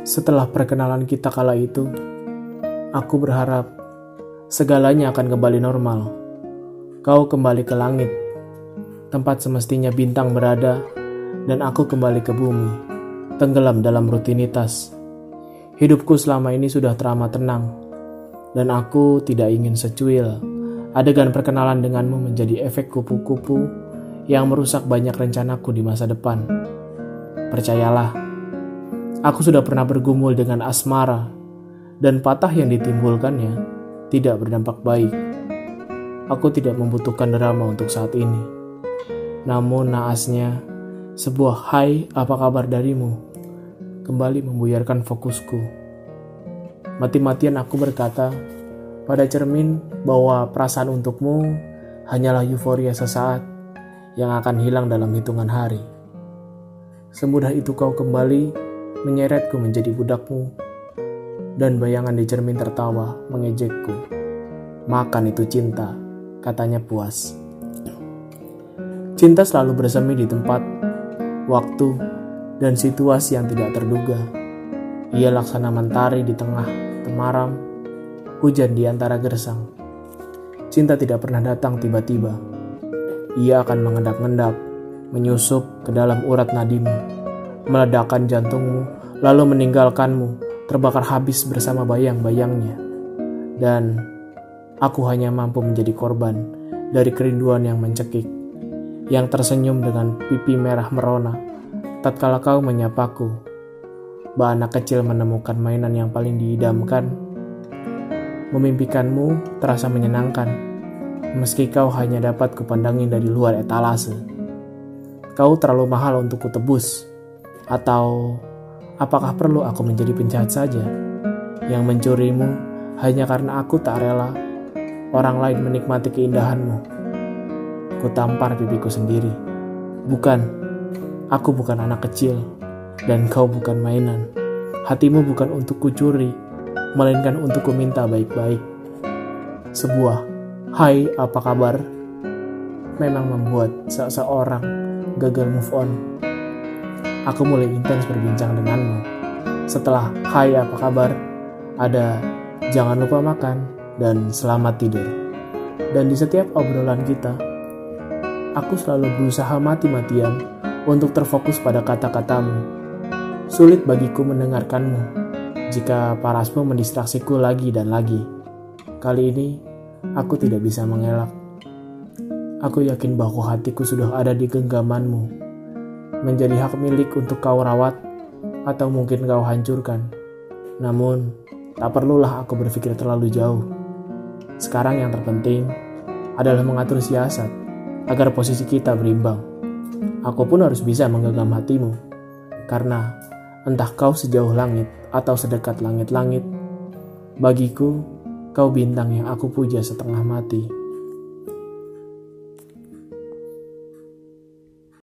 Setelah perkenalan kita kala itu, aku berharap segalanya akan kembali normal. Kau kembali ke langit, tempat semestinya bintang berada, dan aku kembali ke bumi, tenggelam dalam rutinitas. Hidupku selama ini sudah teramat tenang, dan aku tidak ingin secuil adegan perkenalan denganmu menjadi efek kupu-kupu yang merusak banyak rencanaku di masa depan. Percayalah, aku sudah pernah bergumul dengan asmara, dan patah yang ditimbulkannya tidak berdampak baik. Aku tidak membutuhkan drama untuk saat ini. Namun naasnya, sebuah hai apa kabar darimu kembali membuyarkan fokusku. Mati-matian aku berkata pada cermin bahwa perasaan untukmu hanyalah euforia sesaat yang akan hilang dalam hitungan hari. Semudah itu kau kembali menyeretku menjadi budakmu dan bayangan di cermin tertawa mengejekku. Makan itu cinta, katanya puas. Cinta selalu bersemi di tempat, waktu, dan situasi yang tidak terduga. Ia laksana mentari di tengah temaram, hujan di antara gersang. Cinta tidak pernah datang tiba-tiba. Ia akan mengendap-endap, menyusup ke dalam urat nadimu, meledakkan jantungmu, lalu meninggalkanmu terbakar habis bersama bayang-bayangnya. Dan aku hanya mampu menjadi korban dari kerinduan yang mencekik, yang tersenyum dengan pipi merah merona tatkala kau menyapaku. Bah anak kecil menemukan mainan yang paling diidamkan. Memimpikanmu terasa menyenangkan, meski kau hanya dapat kupandangi dari luar etalase. Kau terlalu mahal untuk kutebus, atau apakah perlu aku menjadi penjahat saja yang mencurimu hanya karena aku tak rela orang lain menikmati keindahanmu. Kutampar pipiku sendiri. Bukan, Aku bukan anak kecil, dan kau bukan mainan. Hatimu bukan untuk kucuri, melainkan untuk kuminta baik-baik. Sebuah "Hai, apa kabar?" memang membuat seseorang gagal move on. Aku mulai intens berbincang denganmu. Setelah "Hai, apa kabar?" ada "Jangan lupa makan" dan "Selamat tidur." Dan di setiap obrolan kita, aku selalu berusaha mati-matian untuk terfokus pada kata-katamu. Sulit bagiku mendengarkanmu jika parasmu mendistraksiku lagi dan lagi. Kali ini, aku tidak bisa mengelak. Aku yakin bahwa hatiku sudah ada di genggamanmu, menjadi hak milik untuk kau rawat, atau mungkin kau hancurkan. Namun, tak perlulah aku berpikir terlalu jauh. Sekarang yang terpenting adalah mengatur siasat agar posisi kita berimbang aku pun harus bisa menggenggam hatimu. Karena entah kau sejauh langit atau sedekat langit-langit, bagiku kau bintang yang aku puja setengah mati.